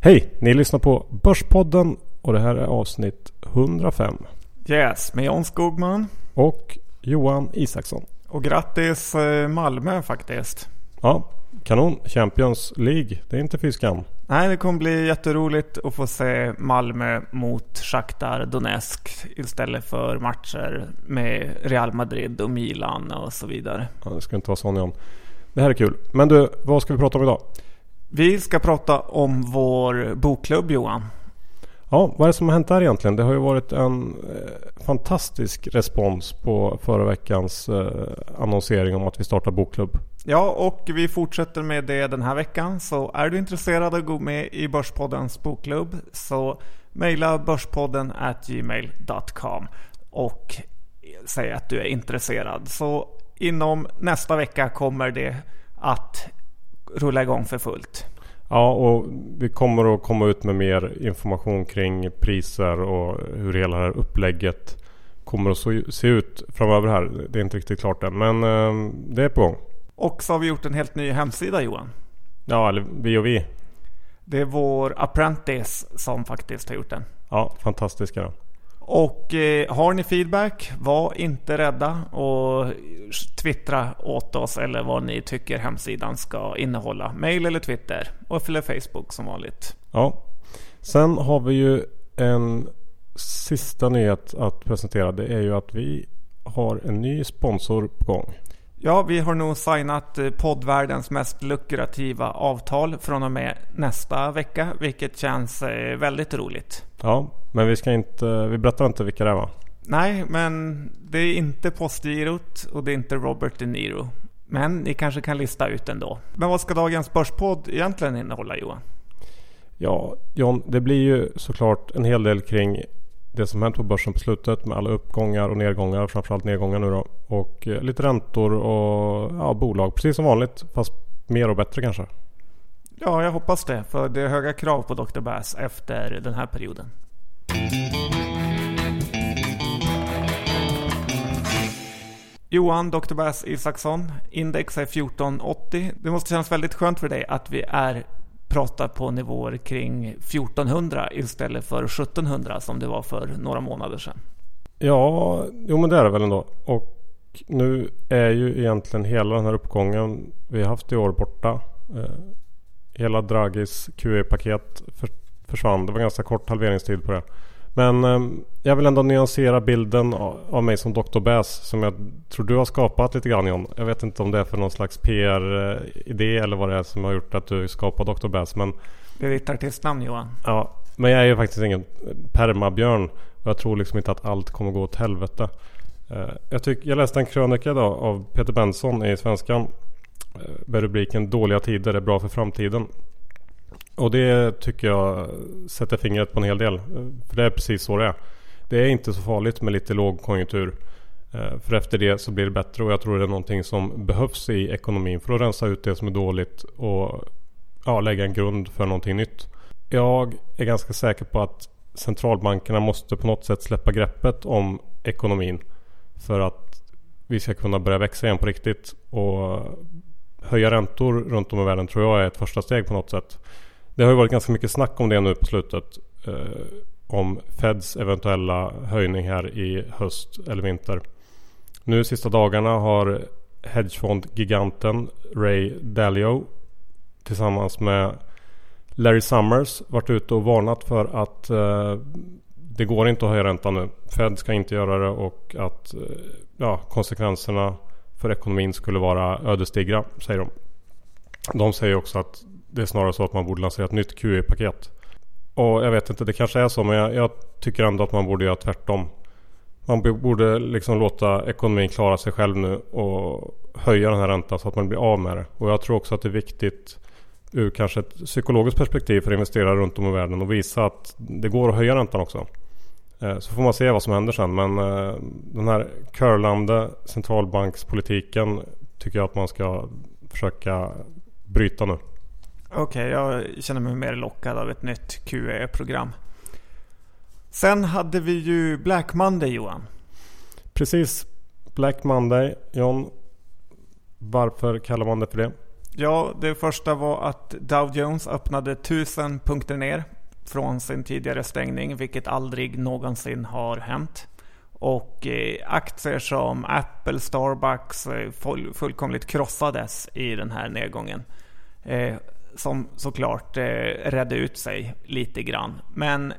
Hej! Ni lyssnar på Börspodden och det här är avsnitt 105. Yes, med Jan Skogman. Och Johan Isaksson. Och grattis eh, Malmö faktiskt. Ja, kanon. Champions League. Det är inte fy skam. Nej, det kommer bli jätteroligt att få se Malmö mot Shakhtar Donetsk istället för matcher med Real Madrid och Milan och så vidare. Ja, det ska inte vara sån Jan. Det här är kul. Men du, vad ska vi prata om idag? Vi ska prata om vår bokklubb Johan. Ja, vad är det som har hänt där egentligen? Det har ju varit en eh, fantastisk respons på förra veckans eh, annonsering om att vi startar bokklubb. Ja, och vi fortsätter med det den här veckan. Så är du intresserad av att gå med i Börspoddens bokklubb så mejla börspodden at gmail.com och säg att du är intresserad. Så inom nästa vecka kommer det att rulla igång för fullt. Ja, och vi kommer att komma ut med mer information kring priser och hur hela det här upplägget kommer att se ut framöver här. Det är inte riktigt klart än, men eh, det är på gång. Och så har vi gjort en helt ny hemsida Johan. Ja, eller vi och vi. Det är vår apprentice som faktiskt har gjort den. Ja, fantastiska då. Och eh, har ni feedback, var inte rädda och twittra åt oss eller vad ni tycker hemsidan ska innehålla. Mail eller Twitter och eller Facebook som vanligt. Ja. Sen har vi ju en sista nyhet att presentera. Det är ju att vi har en ny sponsor på gång. Ja, vi har nog signat eh, poddvärldens mest lukrativa avtal från och med nästa vecka, vilket känns eh, väldigt roligt. Ja, men vi ska inte, vi berättar inte vilka det är va? Nej, men det är inte Postgirot och det är inte Robert De Niro. Men ni kanske kan lista ut ändå. Men vad ska dagens Börspodd egentligen innehålla Johan? Ja, John, det blir ju såklart en hel del kring det som hänt på börsen på slutet med alla uppgångar och nedgångar. Framförallt nedgångar nu då. Och eh, lite räntor och ja, bolag. Precis som vanligt fast mer och bättre kanske. Ja, jag hoppas det. För det är höga krav på Dr. Bass efter den här perioden. Johan Dr. Bass Isaksson, index är 1480. Det måste kännas väldigt skönt för dig att vi är pratar på nivåer kring 1400 istället för 1700 som det var för några månader sedan. Ja, jo men det är det väl ändå. Och nu är ju egentligen hela den här uppgången vi har haft i år borta. Eh, hela Dragis QE-paket försvann. Det var ganska kort halveringstid på det. Men eh, jag vill ändå nyansera bilden av mig som Dr. Bass som jag tror du har skapat lite grann John. Jag vet inte om det är för någon slags PR-idé eller vad det är som har gjort att du skapar Dr. Bass. Men... Det är ditt artistnamn Johan. Ja, men jag är ju faktiskt ingen permabjörn. Och jag tror liksom inte att allt kommer gå åt helvete. Eh, jag, tyck, jag läste en krönika idag av Peter Benson i Svenskan. Eh, med rubriken Dåliga tider är bra för framtiden. Och det tycker jag sätter fingret på en hel del. För det är precis så det är. Det är inte så farligt med lite lågkonjunktur. Eh, för efter det så blir det bättre och jag tror det är någonting som behövs i ekonomin för att rensa ut det som är dåligt och ja, lägga en grund för någonting nytt. Jag är ganska säker på att centralbankerna måste på något sätt släppa greppet om ekonomin för att vi ska kunna börja växa igen på riktigt. Och höja räntor runt om i världen tror jag är ett första steg på något sätt. Det har ju varit ganska mycket snack om det nu på slutet. Eh, om Feds eventuella höjning här i höst eller vinter. Nu sista dagarna har hedgefondgiganten Ray Dalio tillsammans med Larry Summers varit ute och varnat för att eh, det går inte att höja räntan nu. Fed ska inte göra det och att eh, ja, konsekvenserna för ekonomin skulle vara ödesdigra, säger de. De säger också att det är snarare så att man borde lansera ett nytt QE-paket. Och jag vet inte, det kanske är så men jag, jag, tycker ändå att man borde göra tvärtom. Man borde liksom låta ekonomin klara sig själv nu och höja den här räntan så att man blir av med det. Och jag tror också att det är viktigt ur kanske ett psykologiskt perspektiv för investerare runt om i världen och visa att det går att höja räntan också. Eh, så får man se vad som händer sen men eh, den här curlande centralbankspolitiken tycker jag att man ska försöka bryta nu. Okej, okay, jag känner mig mer lockad av ett nytt QE-program. Sen hade vi ju Black Monday Johan. Precis. Black Monday. John, varför kallar man det för det? Ja, det första var att Dow Jones öppnade 1000 punkter ner från sin tidigare stängning, vilket aldrig någonsin har hänt. Och eh, aktier som Apple, Starbucks eh, full, fullkomligt krossades i den här nedgången. Eh, som såklart eh, redde ut sig lite grann. Men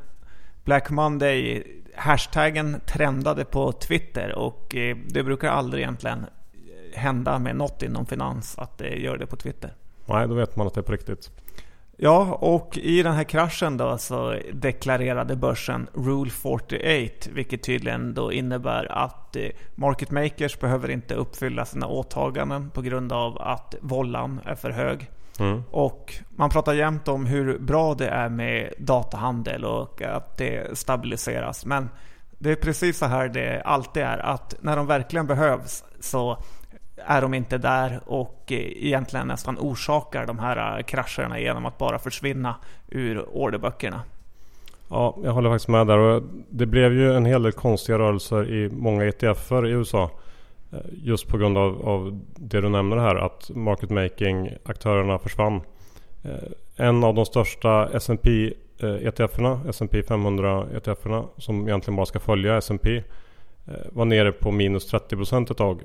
Black Monday, hashtaggen trendade på Twitter och eh, det brukar aldrig egentligen hända med något inom finans att det gör det på Twitter. Nej, då vet man att det är på riktigt. Ja, och i den här kraschen då så deklarerade börsen Rule 48, vilket tydligen då innebär att eh, market makers behöver inte uppfylla sina åtaganden på grund av att vollan är för hög. Mm. Och man pratar jämt om hur bra det är med datahandel och att det stabiliseras. Men det är precis så här det alltid är, att när de verkligen behövs så är de inte där och egentligen nästan orsakar de här krascherna genom att bara försvinna ur orderböckerna. Ja, jag håller faktiskt med där. Och det blev ju en hel del konstiga rörelser i många ETFer i USA. Eh, just på grund av, av det du nämner här att market making aktörerna försvann. Eh, en av de största S&P ETFerna, eh, S&P 500 ETFerna som egentligen bara ska följa S&P var nere på minus 30% ett tag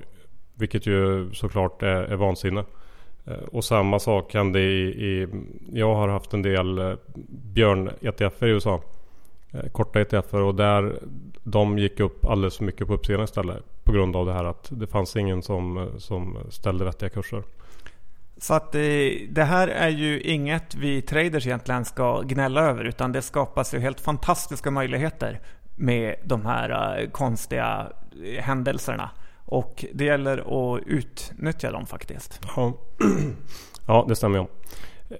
vilket ju såklart är, är vansinne. Och samma sak hände i, i jag har haft en del björn-ETFer i USA. Korta ETFer och där de gick upp alldeles för mycket på uppsidan istället. På grund av det här att det fanns ingen som, som ställde vettiga kurser. Så att det, det, här är ju inget vi traders egentligen ska gnälla över utan det skapas ju helt fantastiska möjligheter med de här konstiga händelserna. Och det gäller att utnyttja dem faktiskt. Ja, ja det stämmer.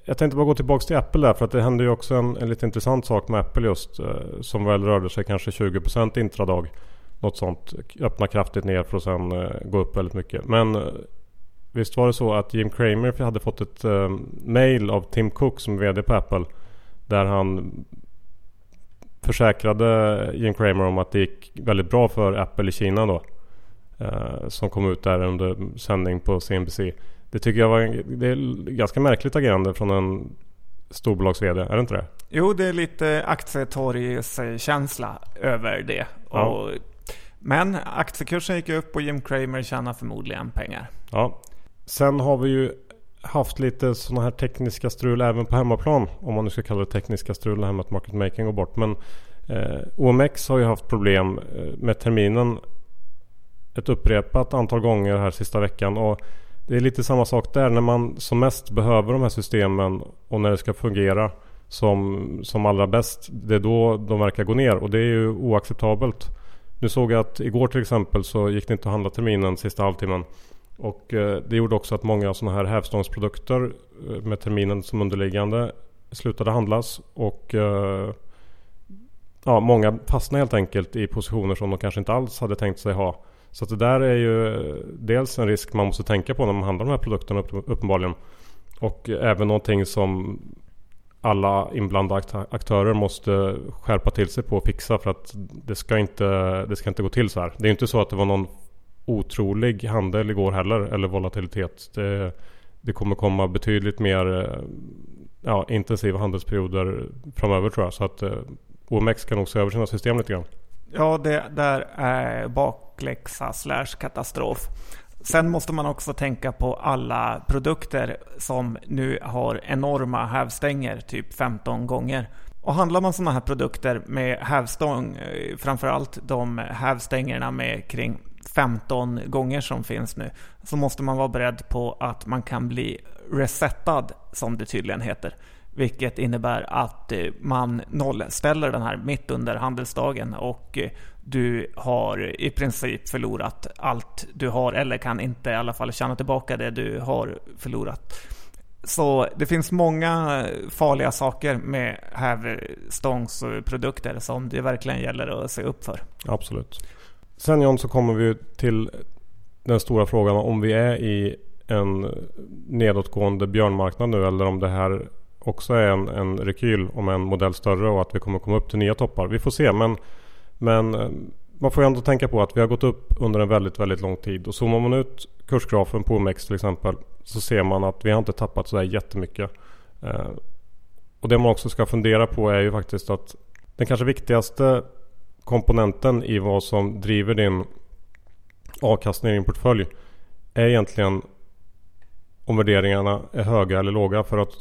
Jag tänkte bara gå tillbaka till Apple där för att det hände ju också en, en lite intressant sak med Apple just. Eh, som väl rörde sig kanske 20% intradag. Något sånt. Öppna kraftigt ner för att sen eh, gå upp väldigt mycket. Men eh, visst var det så att Jim Cramer hade fått ett mail av Tim Cook som är VD på Apple. Där han försäkrade Jim Cramer om att det gick väldigt bra för Apple i Kina då. Som kom ut där under sändning på CNBC. Det tycker jag var det är ganska märkligt agerande från en storbolags VD, är det inte det? Jo, det är lite aktietorgskänsla över det. Ja. Men aktiekursen gick upp och Jim Cramer tjänar förmodligen pengar. Ja. Sen har vi ju haft lite sådana här tekniska strul även på hemmaplan. Om man nu ska kalla det tekniska strul, det här med att market making går bort. Men eh, OMX har ju haft problem eh, med terminen ett upprepat antal gånger här sista veckan. Och det är lite samma sak där när man som mest behöver de här systemen och när det ska fungera som, som allra bäst. Det är då de verkar gå ner och det är ju oacceptabelt. Nu såg jag att igår till exempel så gick det inte att handla terminen sista halvtimmen. Och eh, det gjorde också att många sådana här hävstångsprodukter eh, med terminen som underliggande slutade handlas. Och eh, ja, många fastnade helt enkelt i positioner som de kanske inte alls hade tänkt sig ha. Så det där är ju dels en risk man måste tänka på när man handlar de här produkterna uppenbarligen. Och även någonting som alla inblandade aktörer måste skärpa till sig på och fixa för att det ska inte, det ska inte gå till så här. Det är inte så att det var någon otrolig handel igår heller eller volatilitet. Det, det kommer komma betydligt mer eh, ja, intensiva handelsperioder framöver tror jag. Så att eh, OMX kan nog se över sina system lite grann. Ja, det där är bakläxa slash katastrof. Sen måste man också tänka på alla produkter som nu har enorma hävstänger, typ 15 gånger. Och handlar man sådana här produkter med hävstång, eh, framförallt de hävstängerna med kring 15 gånger som finns nu, så måste man vara beredd på att man kan bli ”resettad” som det tydligen heter. Vilket innebär att eh, man nollställer den här mitt under handelsdagen och eh, du har i princip förlorat allt du har eller kan inte i alla fall tjäna tillbaka det du har förlorat. Så det finns många farliga saker med hävstångsprodukter som det verkligen gäller att se upp för. Absolut. Sen John så kommer vi till den stora frågan om vi är i en nedåtgående björnmarknad nu eller om det här också är en, en rekyl om en modell större och att vi kommer komma upp till nya toppar. Vi får se men, men eh, man får ju ändå tänka på att vi har gått upp under en väldigt, väldigt lång tid. Och zoomar man ut kursgrafen på OMX till exempel så ser man att vi har inte tappat sådär jättemycket. Eh, och det man också ska fundera på är ju faktiskt att den kanske viktigaste komponenten i vad som driver din avkastning i din portfölj är egentligen om värderingarna är höga eller låga. För att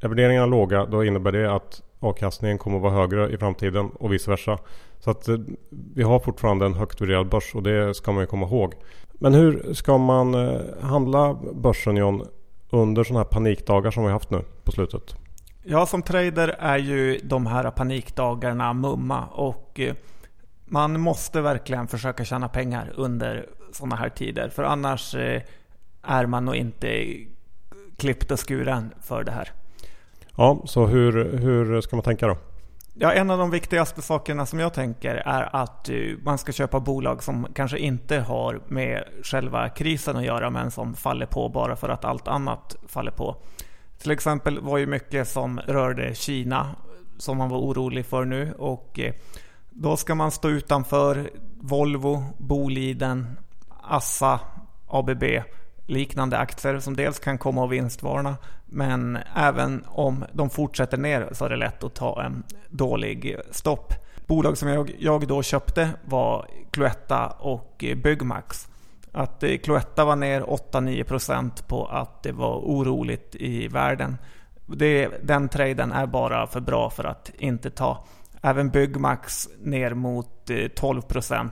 är värderingarna låga då innebär det att avkastningen kommer att vara högre i framtiden och vice versa. Så att eh, vi har fortfarande en högt värderad börs och det ska man ju komma ihåg. Men hur ska man eh, handla börsen John under sådana här panikdagar som vi haft nu på slutet? Ja, som trader är ju de här panikdagarna mumma och eh, man måste verkligen försöka tjäna pengar under sådana här tider. För annars är man nog inte klippt och skuren för det här. Ja, så hur, hur ska man tänka då? Ja, en av de viktigaste sakerna som jag tänker är att man ska köpa bolag som kanske inte har med själva krisen att göra men som faller på bara för att allt annat faller på. Till exempel var ju mycket som rörde Kina som man var orolig för nu och eh, då ska man stå utanför Volvo, Boliden, Assa, ABB liknande aktier som dels kan komma att vinstvarna men även om de fortsätter ner så är det lätt att ta en dålig stopp. Bolag som jag, jag då köpte var Cloetta och Byggmax. Att eh, Cloetta var ner 8-9% på att det var oroligt i världen. Det, den traden är bara för bra för att inte ta. Även Byggmax ner mot eh, 12%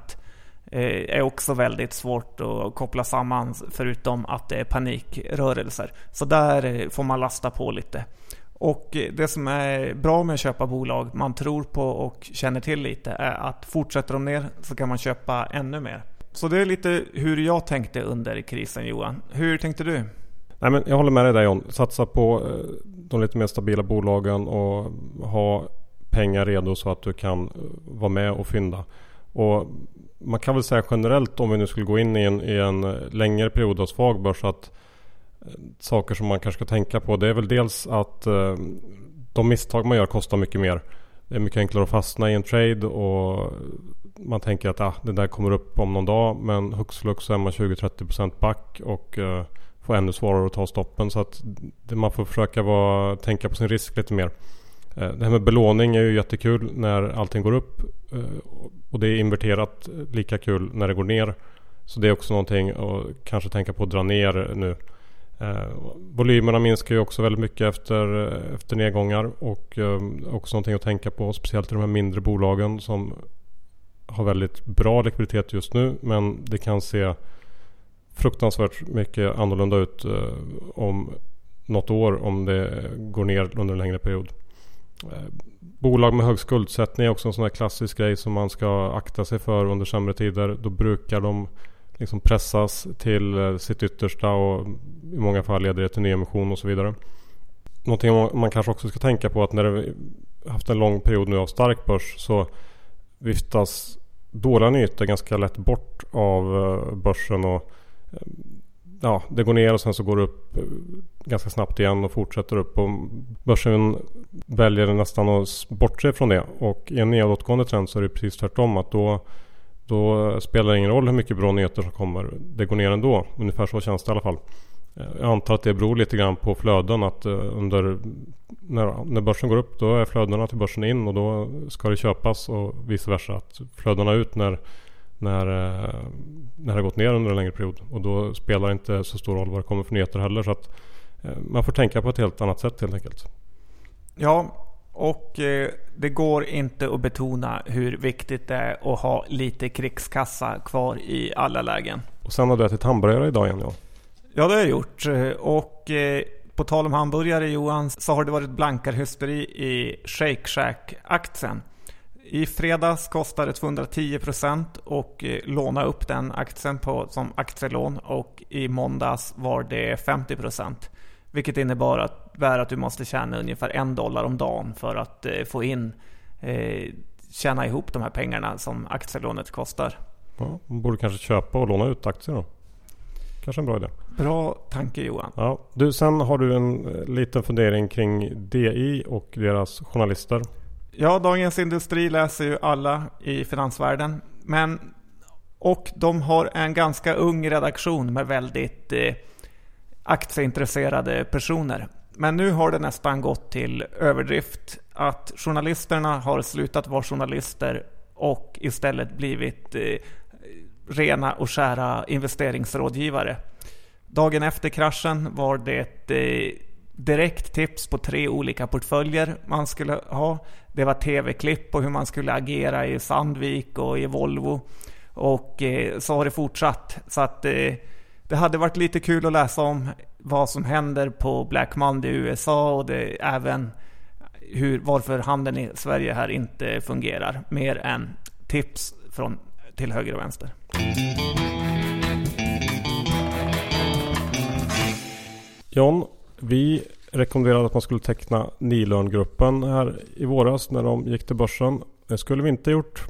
Eh, är också väldigt svårt att koppla samman förutom att det är panikrörelser. Så där eh, får man lasta på lite. Och eh, det som är bra med att köpa bolag man tror på och känner till lite är att fortsätter de ner så kan man köpa ännu mer. Så det är lite hur jag tänkte under krisen Johan. Hur tänkte du? Nej, men jag håller med dig där John. Satsa på de lite mer stabila bolagen och ha pengar redo så att du kan vara med och fynda. Och man kan väl säga generellt om vi nu skulle gå in i en, i en längre period av svag börs att eh, saker som man kanske ska tänka på det är väl dels att eh, de misstag man gör kostar mycket mer. Det är mycket enklare att fastna i en trade och man tänker att ah, det där kommer upp om någon dag men hux flux så är man 20-30% back och eh, får ännu svårare att ta stoppen. Så att man får försöka vara, tänka på sin risk lite mer. Eh, det här med belåning är ju jättekul när allting går upp. Eh, och det är inverterat lika kul när det går ner. Så det är också någonting att kanske tänka på att dra ner nu. Eh, volymerna minskar ju också väldigt mycket efter, efter nedgångar. Och också någonting att tänka på. Speciellt i de här mindre bolagen som har väldigt bra likviditet just nu. Men det kan se fruktansvärt mycket annorlunda ut om något år om det går ner under en längre period. Eh, bolag med hög skuldsättning är också en sån här klassisk grej som man ska akta sig för under sämre tider. Då brukar de liksom pressas till eh, sitt yttersta och i många fall leder det till nyemission och så vidare. Någonting man kanske också ska tänka på att när vi haft en lång period nu av stark börs så viftas dåliga nyheter ganska lätt bort av eh, börsen och ja, det går ner och sen så går det upp eh, ganska snabbt igen och fortsätter upp. Och börsen väljer nästan att bortse från det. Och i en nedåtgående trend så är det precis tvärtom. Att då, då spelar det ingen roll hur mycket bra nyheter som kommer. Det går ner ändå. Ungefär så känns det i alla fall. Eh, jag antar att det beror lite grann på flöden. Att eh, under, när, när börsen går upp då är flödena till börsen in och då ska det köpas och vice versa. Att flödena ut när när, eh, när det har gått ner under en längre period. Och då spelar det inte så stor roll vad det kommer för nyheter heller. Så att eh, man får tänka på ett helt annat sätt helt enkelt. Ja, och eh, det går inte att betona hur viktigt det är att ha lite krigskassa kvar i alla lägen. Och sen har du ätit hamburgare idag igen ja. Ja det har jag gjort. Och på tal om hamburgare Johan, så har det varit blankarhysteri i Shake Shack-aktien. I fredags kostade det 210% och eh, låna upp den aktien på, som aktielån och i måndags var det 50%. Vilket innebar att, att du måste tjäna ungefär en dollar om dagen för att eh, få in, eh, tjäna ihop de här pengarna som aktielånet kostar. Ja, man borde kanske köpa och låna ut aktier då. Kanske en bra idé. Bra tanke Johan. Ja, du, sen har du en eh, liten fundering kring DI och deras journalister. Ja, Dagens Industri läser ju alla i finansvärlden. Men, och de har en ganska ung redaktion med väldigt eh, aktieintresserade personer. Men nu har det nästan gått till överdrift. Att journalisterna har slutat vara journalister och istället blivit eh, rena och skära investeringsrådgivare. Dagen efter kraschen var det eh, direkt tips på tre olika portföljer man skulle ha. Det var tv-klipp på hur man skulle agera i Sandvik och i Volvo. Och eh, så har det fortsatt. Så att eh, det hade varit lite kul att läsa om vad som händer på Black Monday i USA och det, även hur, varför handeln i Sverige här inte fungerar. Mer än tips från, till höger och vänster. John, vi rekommenderade att man skulle teckna Nilörngruppen här i våras när de gick till börsen. Det skulle vi inte gjort.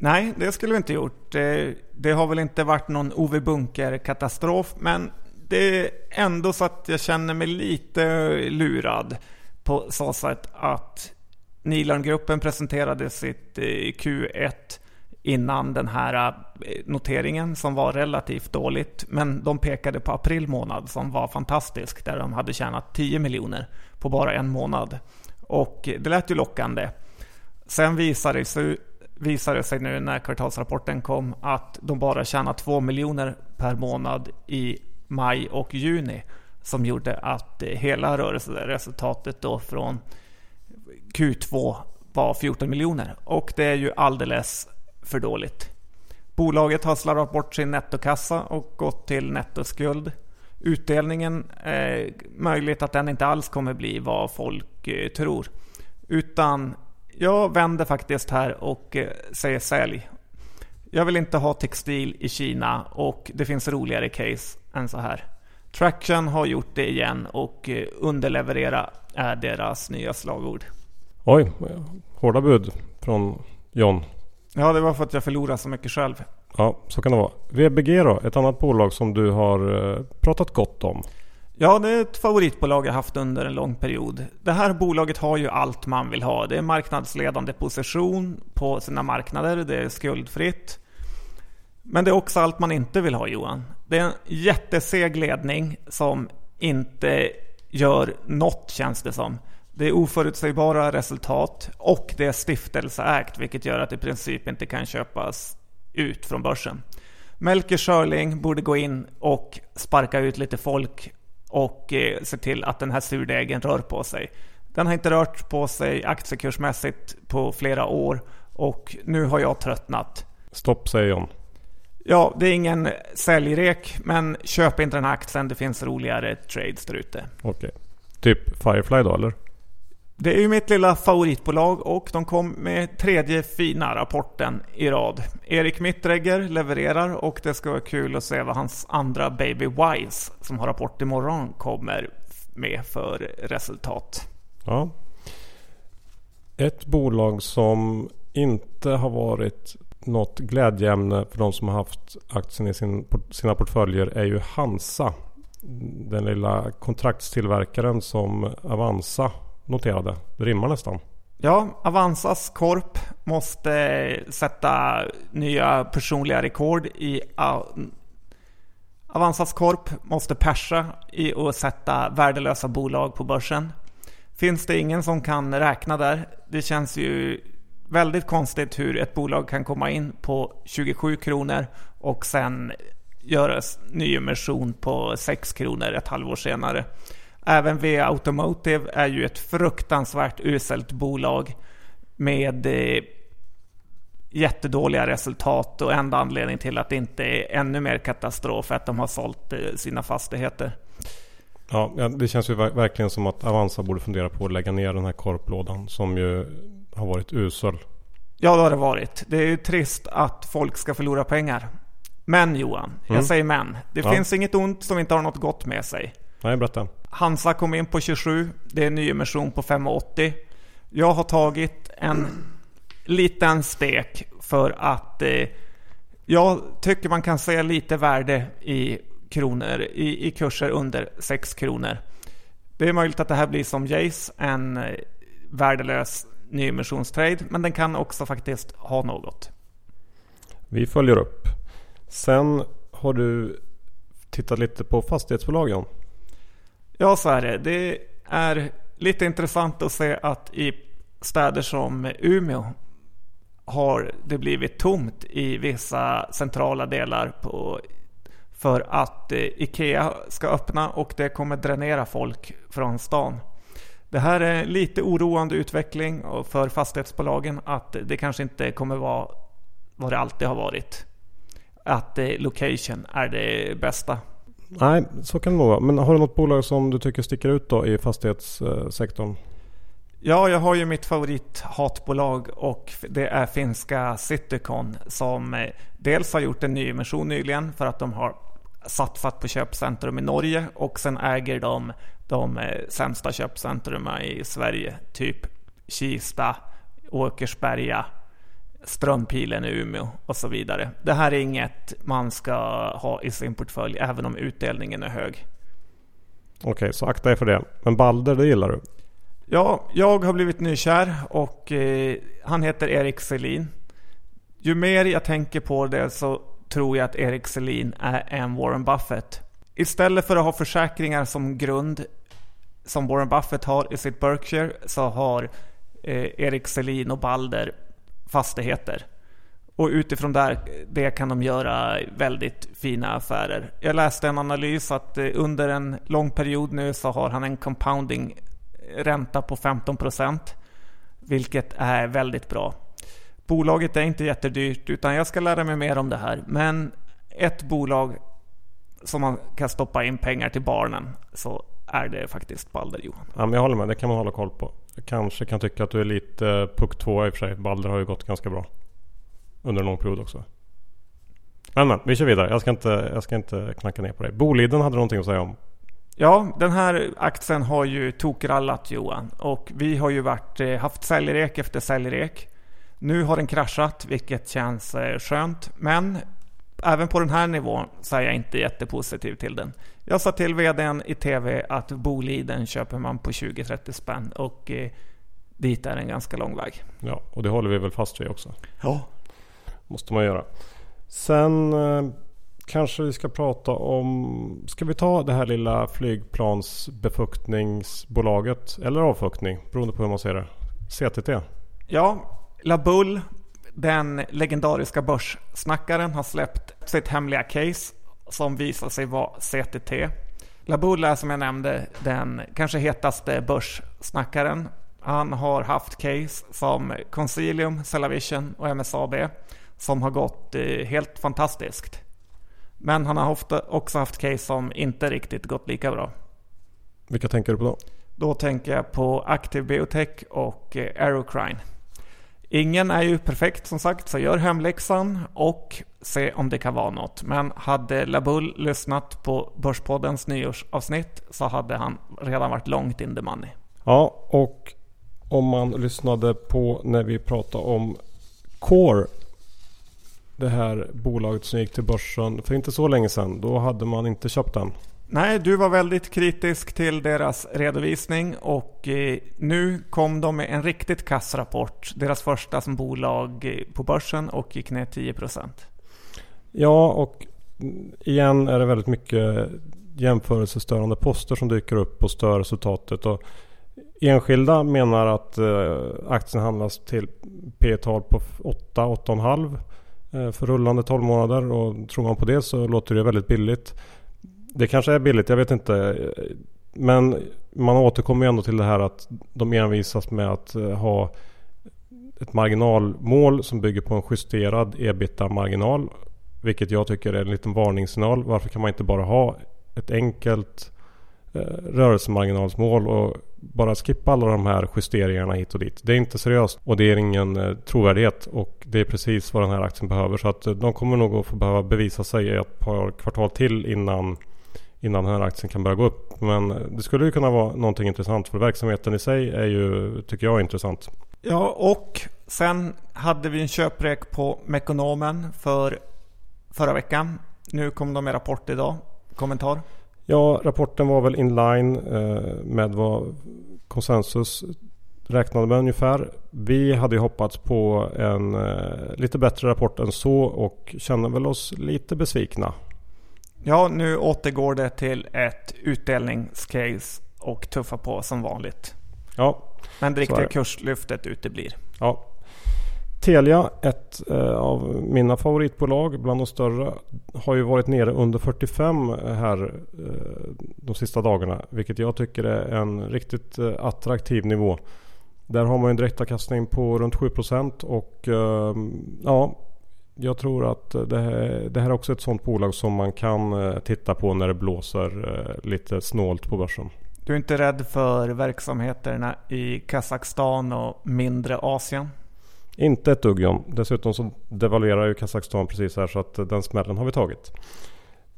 Nej, det skulle vi inte gjort. Eh, det, har väl inte varit någon Ove Bunker-katastrof, men det är ändå så att jag känner mig lite lurad på så sätt att Nilörngruppen presenterade sitt eh, Q1 innan den här eh, noteringen som var relativt dåligt. Men de pekade på april månad som var fantastisk där de hade tjänat 10 miljoner på bara en månad. Och det lät ju lockande. Sen visade det sig, visade det sig nu när kvartalsrapporten kom att de bara tjänat 2 miljoner per månad i maj och juni. Som gjorde att eh, hela rörelseresultatet då från Q2 var 14 miljoner. Och det är ju alldeles för dåligt. Bolaget har slarvat bort sin nettokassa och gått till nettoskuld. Utdelningen är möjligt att den inte alls kommer bli vad folk eh, tror. Utan jag vänder faktiskt här och eh, säger sälj. Jag vill inte ha textil i Kina och det finns roligare case än så här. Traction har gjort det igen och eh, underleverera är deras nya slagord. Oj, hårda bud från John. Ja, det var för att jag förlorade så mycket själv. Ja, så kan det vara. VBG då? Ett annat bolag som du har eh, pratat gott om. Ja, det är ett favoritbolag jag haft under en lång period. Det här bolaget har ju allt man vill ha. Det är marknadsledande position på sina marknader. Det är skuldfritt. Men det är också allt man inte vill ha Johan. Det är en jätteseg ledning som inte gör något känns det som. Det är oförutsägbara resultat och det är stiftelseägt vilket gör att det i princip inte kan köpas ut från börsen. Melker Schörling borde gå in och sparka ut lite folk och eh, se till att den här surdegen rör på sig. Den har inte rört på sig aktiekursmässigt på flera år och nu har jag tröttnat. Stopp säger John. Ja, det är ingen säljrek, men köp inte den här aktien. Det finns roligare trades där ute. Okej. Typ Firefly då eller? Det är ju mitt lilla favoritbolag och de kom med tredje fina rapporten i rad. Erik Mittregger levererar och det ska vara kul att se vad hans andra Baby Wise som har rapport imorgon kommer med för resultat. Ja. Ett bolag som inte har varit något glädjeämne för de som har haft aktien i sin, sina portföljer är ju Hansa. Den lilla kontraktstillverkaren som Avanza noterade. Det rimmar nästan. Ja, Avanzas korp måste sätta nya personliga rekord i Avanzas korp måste persa i att sätta värdelösa bolag på börsen. Finns det ingen som kan räkna där? Det känns ju väldigt konstigt hur ett bolag kan komma in på 27 kronor och sen göra nyemission på 6 kronor ett halvår senare. Även V Automotive är ju ett fruktansvärt uselt bolag med eh, jättedåliga resultat och enda anledning till att det inte är ännu mer katastrof är att de har sålt eh, sina fastigheter. Ja, det känns ju verkligen som att Avanza borde fundera på att lägga ner den här korplådan som ju har varit usel. Ja, det har det varit. Det är ju trist att folk ska förlora pengar. Men Johan, mm. jag säger men. Det ja. finns inget ont som inte har något gott med sig. Nej, berätta. Hansa kom in på 27. Det är en nyemission på 5,80. Jag har tagit en liten stek för att eh, jag tycker man kan se lite värde i kronor, i, i kurser under 6 kronor. Det är möjligt att det här blir som Jace, en eh, värdelös nyemissionstrade, men den kan också faktiskt ha något. Vi följer upp. Sen har du tittat lite på fastighetsbolagen. Ja, så är det. Det är lite intressant att se att i städer som Umeå har det blivit tomt i vissa centrala delar på, för att eh, Ikea ska öppna och det kommer dränera folk från stan. Det här är lite oroande utveckling för fastighetsbolagen att det kanske inte kommer vara vad det alltid har varit. Att eh, location är det bästa. Nej, så kan det nog vara. Men har du något bolag som du tycker sticker ut då i fastighetssektorn? Ja, jag har ju mitt favorithatbolag och det är finska Citycon som eh, dels har gjort en nyemission nyligen för att de har satsat på köpcentrum i Norge och sen äger de de eh, sämsta köpcentrumen i Sverige. Typ Kista, Åkersberga, Strömpilen i Umeå och så vidare. Det här är inget man ska ha i sin portfölj även om utdelningen är hög. Okej, så akta er för det. Men Balder, det gillar du? Ja, jag har blivit nykär och eh, han heter Erik Selin. Ju mer jag tänker på det så tror jag att Erik Selin är en Warren Buffett. Istället för att ha försäkringar som grund, som Warren Buffett har i sitt Berkshire, så har eh, Erik Selin och Balder fastigheter. Och utifrån där, det kan de göra väldigt fina affärer. Jag läste en analys att eh, under en lång period nu så har han en compounding eh, ränta på 15 procent, Vilket är väldigt bra. Bolaget är inte jättedyrt utan jag ska lära mig mer om det här. Men ett bolag som man kan stoppa in pengar till barnen så är det faktiskt Balder Johan. Ja, men jag håller med, det kan man hålla koll på. Jag kanske kan tycka att du är lite puck 2 i och för sig. Balder har ju gått ganska bra. Under en lång period också. Men men, vi kör vidare. Jag ska inte, jag ska inte knacka ner på dig. Boliden hade någonting att säga om. Ja, den här aktien har ju tokrallat Johan. Och vi har ju varit, eh, haft säljrek efter säljrek. Nu har den kraschat, vilket känns eh, skönt. Men även på den här nivån så är jag inte jättepositiv till den. Jag sa till vdn i TV att Boliden köper man på 20-30 spänn. Och eh, dit är en ganska lång väg. Ja, och det håller vi väl fast vid också. Ja. Måste man göra. Sen eh, kanske vi ska prata om... Ska vi ta det här lilla flygplansbefuktningsbolaget eller avfuktning beroende på hur man ser det. CTT. Ja, Labull, den legendariska börssnackaren, har släppt sitt hemliga case som visar sig vara CTT. Labull är som jag nämnde den kanske hetaste börssnackaren. Han har haft case som Consilium, Cellavision och MSAB som har gått eh, helt fantastiskt. Men han har ofta också haft case som inte riktigt gått lika bra. Vilka tänker du på då? Då tänker jag på Active Biotech och eh, Aerocrine. Ingen är ju perfekt som sagt, så gör hemläxan och se om det kan vara något. Men hade Labull lyssnat på Börspoddens nyårsavsnitt så hade han redan varit långt in the money. Ja, och om man lyssnade på när vi pratade om Core. Det här bolaget som gick till börsen för inte så länge sedan. Då hade man inte köpt den. Nej, du var väldigt kritisk till deras redovisning och eh, nu kom de med en riktigt kass rapport. Deras första som bolag eh, på börsen och gick ner 10%. Ja, och igen är det väldigt mycket jämförelsestörande poster som dyker upp och stör resultatet. Och enskilda menar att eh, aktien handlas till P-tal på 8-8,5 eh, för rullande 12 månader. Och tror man på det så låter det väldigt billigt. Det kanske är billigt, jag vet inte. Men man återkommer ju ändå till det här att de envisas med att eh, ha ett marginalmål som bygger på en justerad ebita-marginal. Vilket jag tycker är en liten varningssignal. Varför kan man inte bara ha ett enkelt eh, rörelsemarginalsmål och bara skippa alla de här justeringarna hit och dit. Det är inte seriöst och det är ingen eh, trovärdighet och det är precis vad den här aktien behöver. Så att eh, de kommer nog att få behöva bevisa sig i ett par kvartal till innan innan den här aktien kan börja gå upp. Men eh, det skulle ju kunna vara någonting intressant för verksamheten i sig är ju, tycker jag, intressant. Ja, och sen hade vi en köprek på Mekonomen för förra veckan. Nu kom de med rapport idag. Kommentar? Ja, rapporten var väl inline eh, med vad konsensus räknade med ungefär. Vi hade ju hoppats på en eh, lite bättre rapport än så och känner väl oss lite besvikna. Ja, nu återgår det till ett utdelningscase och tuffa på som vanligt. Ja, Men det riktiga det. kurslyftet uteblir. ja. Telia, ett eh, av mina favoritbolag bland de större, har ju varit nere under 45 eh, här eh, de sista dagarna. Vilket jag tycker är en riktigt attraktiv nivå. Där har man en direktavkastning på runt 7% och ehm, ja, jag tror att det här, det här är också ett sånt bolag som man kan titta på när det blåser lite snålt på börsen. Du är inte rädd för verksamheterna i Kazakstan och mindre Asien? Inte ett dugg John. Dessutom så devalverar ju Kazakstan precis här så att eh, den smällen har vi tagit.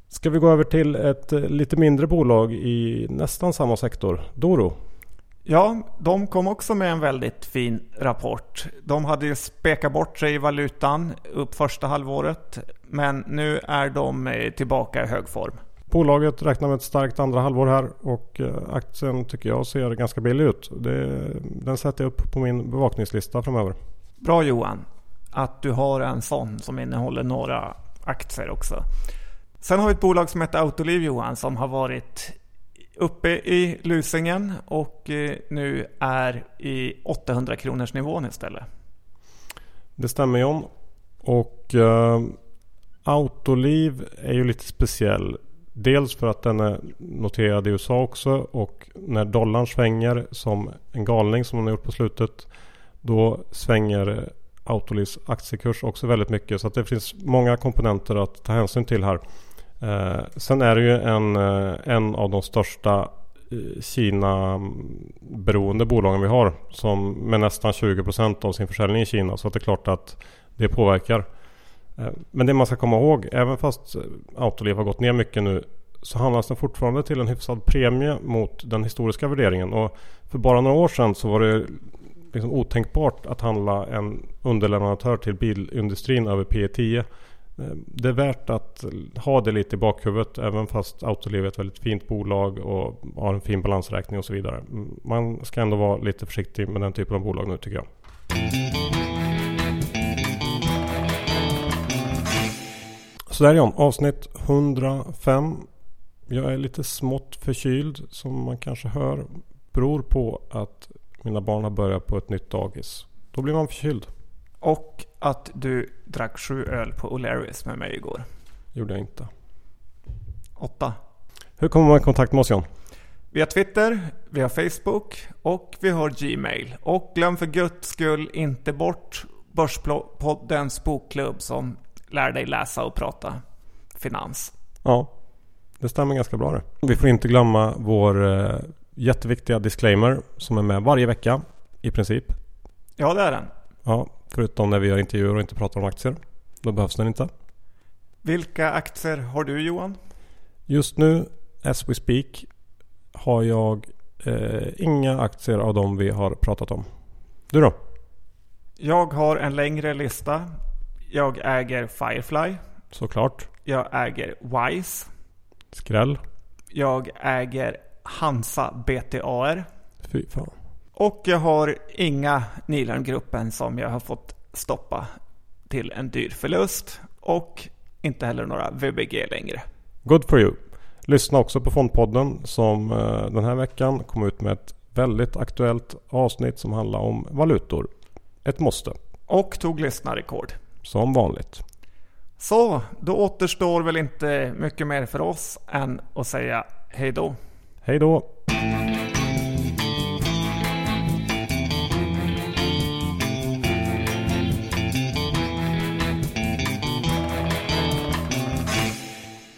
Ska vi gå över till ett eh, lite mindre bolag i nästan samma sektor. Doro. Ja, de kom också med en väldigt fin rapport. De hade ju spekat bort sig i valutan upp första halvåret, men nu är de eh, tillbaka i hög form. Bolaget räknar med ett starkt andra halvår här och aktien tycker jag ser ganska billig ut. Det, den sätter jag upp på min bevakningslista framöver. Bra Johan, att du har en sån som innehåller några aktier också. Sen har vi ett bolag som heter Autoliv Johan som har varit uppe i lusingen och eh, nu är i 800 kronors nivån istället. Det stämmer John. Och eh, Autoliv är ju lite speciell. Dels för att den är noterad i USA också och när dollarn svänger som en galning som den har gjort på slutet då svänger eh, Autolivs aktiekurs också väldigt mycket. Så att det finns många komponenter att ta hänsyn till här. Eh, sen är det ju en, eh, en av de största eh, Kina-beroende bolagen vi har. Som med nästan 20% av sin försäljning i Kina. Så att det är klart att det påverkar. Eh, Men det man ska komma ihåg, även fast Autoliv har gått ner mycket nu så handlas den fortfarande till en hyfsad premie mot den historiska värderingen. Och för bara några år sedan så var det liksom otänkbart att handla en underleverantör till bilindustrin över P 10. Eh, det är värt att ha det lite i bakhuvudet även fast Autoliv är ett väldigt fint bolag och har en fin balansräkning och så vidare. Man ska ändå vara lite försiktig med den typen av bolag nu tycker jag. Sådär John, avsnitt 105. Jag är lite smått förkyld som man kanske hör. Beror på att mina barn har börjat på ett nytt dagis. Då blir man förkyld. Och att du drack sju öl på O'Larrys med mig igår. Gjorde jag inte. Åtta. Hur kommer man i kontakt med oss John? Vi har Twitter, vi har Facebook och vi har Gmail. Och glöm för guds skull inte bort Börspoddens bokklubb som lär dig läsa och prata finans. Ja, det stämmer ganska bra det. Vi får inte glömma vår eh, jätteviktiga disclaimer som är med varje vecka i princip. Ja, det är den. Ja, förutom när vi gör intervjuer och inte pratar om aktier. Då behövs den inte. Vilka aktier har du Johan? Just nu, as we speak, har jag eh, inga aktier av de vi har pratat om. Du då? Jag har en längre lista. Jag äger Firefly. Såklart. Jag äger Wise. Skräll. Jag äger Hansa BTAR. Fy fan. Och jag har inga Nilarmgruppen som jag har fått stoppa till en dyr förlust. Och inte heller några VBG längre. Good for you. Lyssna också på Fondpodden som eh, den här veckan kom ut med ett väldigt aktuellt avsnitt som handlar om valutor. Ett måste. Och tog lyssnarrekord. Som vanligt. Så, då återstår väl inte mycket mer för oss än att säga hej då. Hej då!